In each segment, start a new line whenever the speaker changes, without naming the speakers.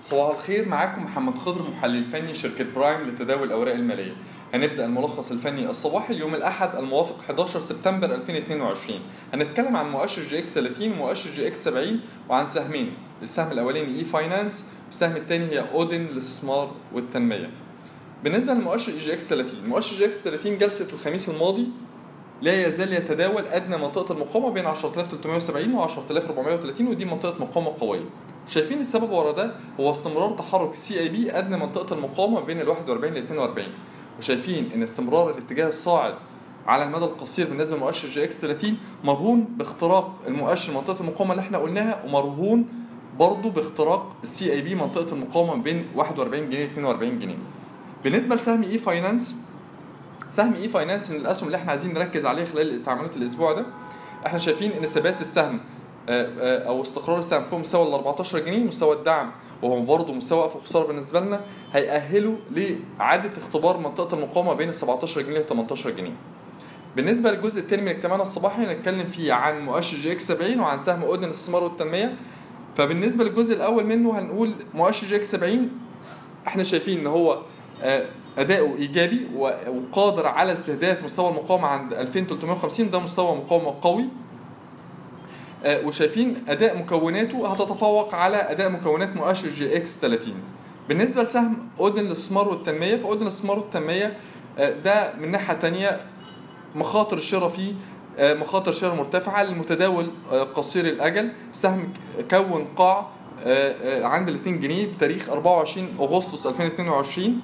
صباح الخير معاكم محمد خضر محلل فني شركة برايم لتداول الأوراق المالية. هنبدأ الملخص الفني الصباحي اليوم الأحد الموافق 11 سبتمبر 2022 هنتكلم عن مؤشر EGX 30 ومؤشر EGX 70 وعن سهمين. السهم الأولاني e-finance والسهم الثاني هي اودن للاستثمار والتنمية. بالنسبة لمؤشر EGX 30 مؤشر EGX 30 جلسة الخميس الماضي لا يزال يتداول أدنى منطقة المقاومة بين 10370 و 10430 ودي منطقة مقاومة قوية. شايفين السبب ورا ده؟ هو استمرار تحرك CIB أدنى منطقة المقاومة بين ال 41 ل 42 وشايفين إن استمرار الاتجاه الصاعد على المدى القصير بالنسبة لمؤشر EGX 30 مرهون باختراق المؤشر منطقة المقاومة اللي إحنا قلناها ومرهون برضه باختراق ال CIB منطقة المقاومة بين 41 جنيه 42 جنيه. بالنسبة لسهم e-finance سهم e-finance من الأسهم اللي إحنا عايزين نركز عليه خلال تعاملات الأسبوع ده إحنا شايفين إن ثبات السهم أو استقرار السهم فوق مستوى ال 14 جنيه مستوى الدعم وهو برضه مستوى وقف خسارة بالنسبة لنا هيأهله لإعادة اختبار منطقة المقاومة بين ال 17 جنيه ل 18 جنيه. بالنسبة للجزء الثاني من اجتماعنا الصباحي هنتكلم فيه عن مؤشر EGX 70 وعن سهم أودن الاستثمار والتنمية. فبالنسبة للجزء الأول منه هنقول مؤشر EGX 70 إحنا شايفين إن هو اداؤه إيجابي وقادر على استهداف مستوى المقاومة عند 2350 ده مستوى مقاومة قوي. وشايفين أداء مكوناته هتتفوق على أداء مكونات مؤشر جي إكس 30 بالنسبة لسهم أودن للاستثمار والتنميه فأودن للاستثمار والتنميه ده من ناحية تانية مخاطر الشراء فيه مخاطر شراء مرتفعة للمتداول قصير الأجل. سهم كون قاع عند ال 2 جنيه بتاريخ 24 أغسطس 2022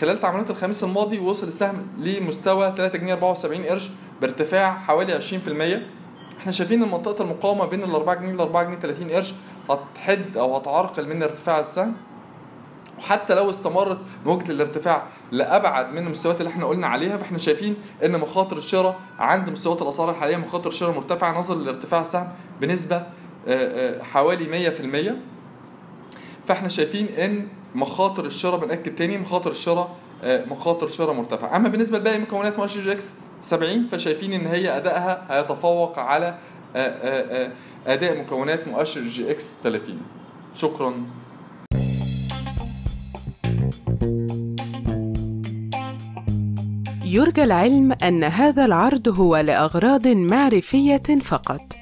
خلال تعاملات الخميس الماضي وصل السهم لمستوى 3 جنيه 74 قرش بارتفاع حوالي 20% إحنا شايفين إن منطقه المقاومة بين ال 4 جنيه ل 4 جنيه 30 قرش هتحد أو هتعرقل من ارتفاع السهم. وحتى لو استمرت موجة الارتفاع لأبعد من المستويات اللي إحنا قلنا عليها فإحنا شايفين إن مخاطر الشراء عند مستويات الأسعار الحالية مخاطر الشراء مرتفعة نظرا لارتفاع السهم بنسبة حوالي 100% فإحنا شايفين إن مخاطر الشراء بنأكد تاني مخاطر الشراء مخاطر شراء مرتفعة أما بالنسبة لباقي مكونات مؤشر EGX 70 فشايفين إن هي أدائها هيتفوق على أداء مكونات مؤشر EGX 30 شكرا.
يرجى العلم أن هذا العرض هو لأغراض معرفية فقط.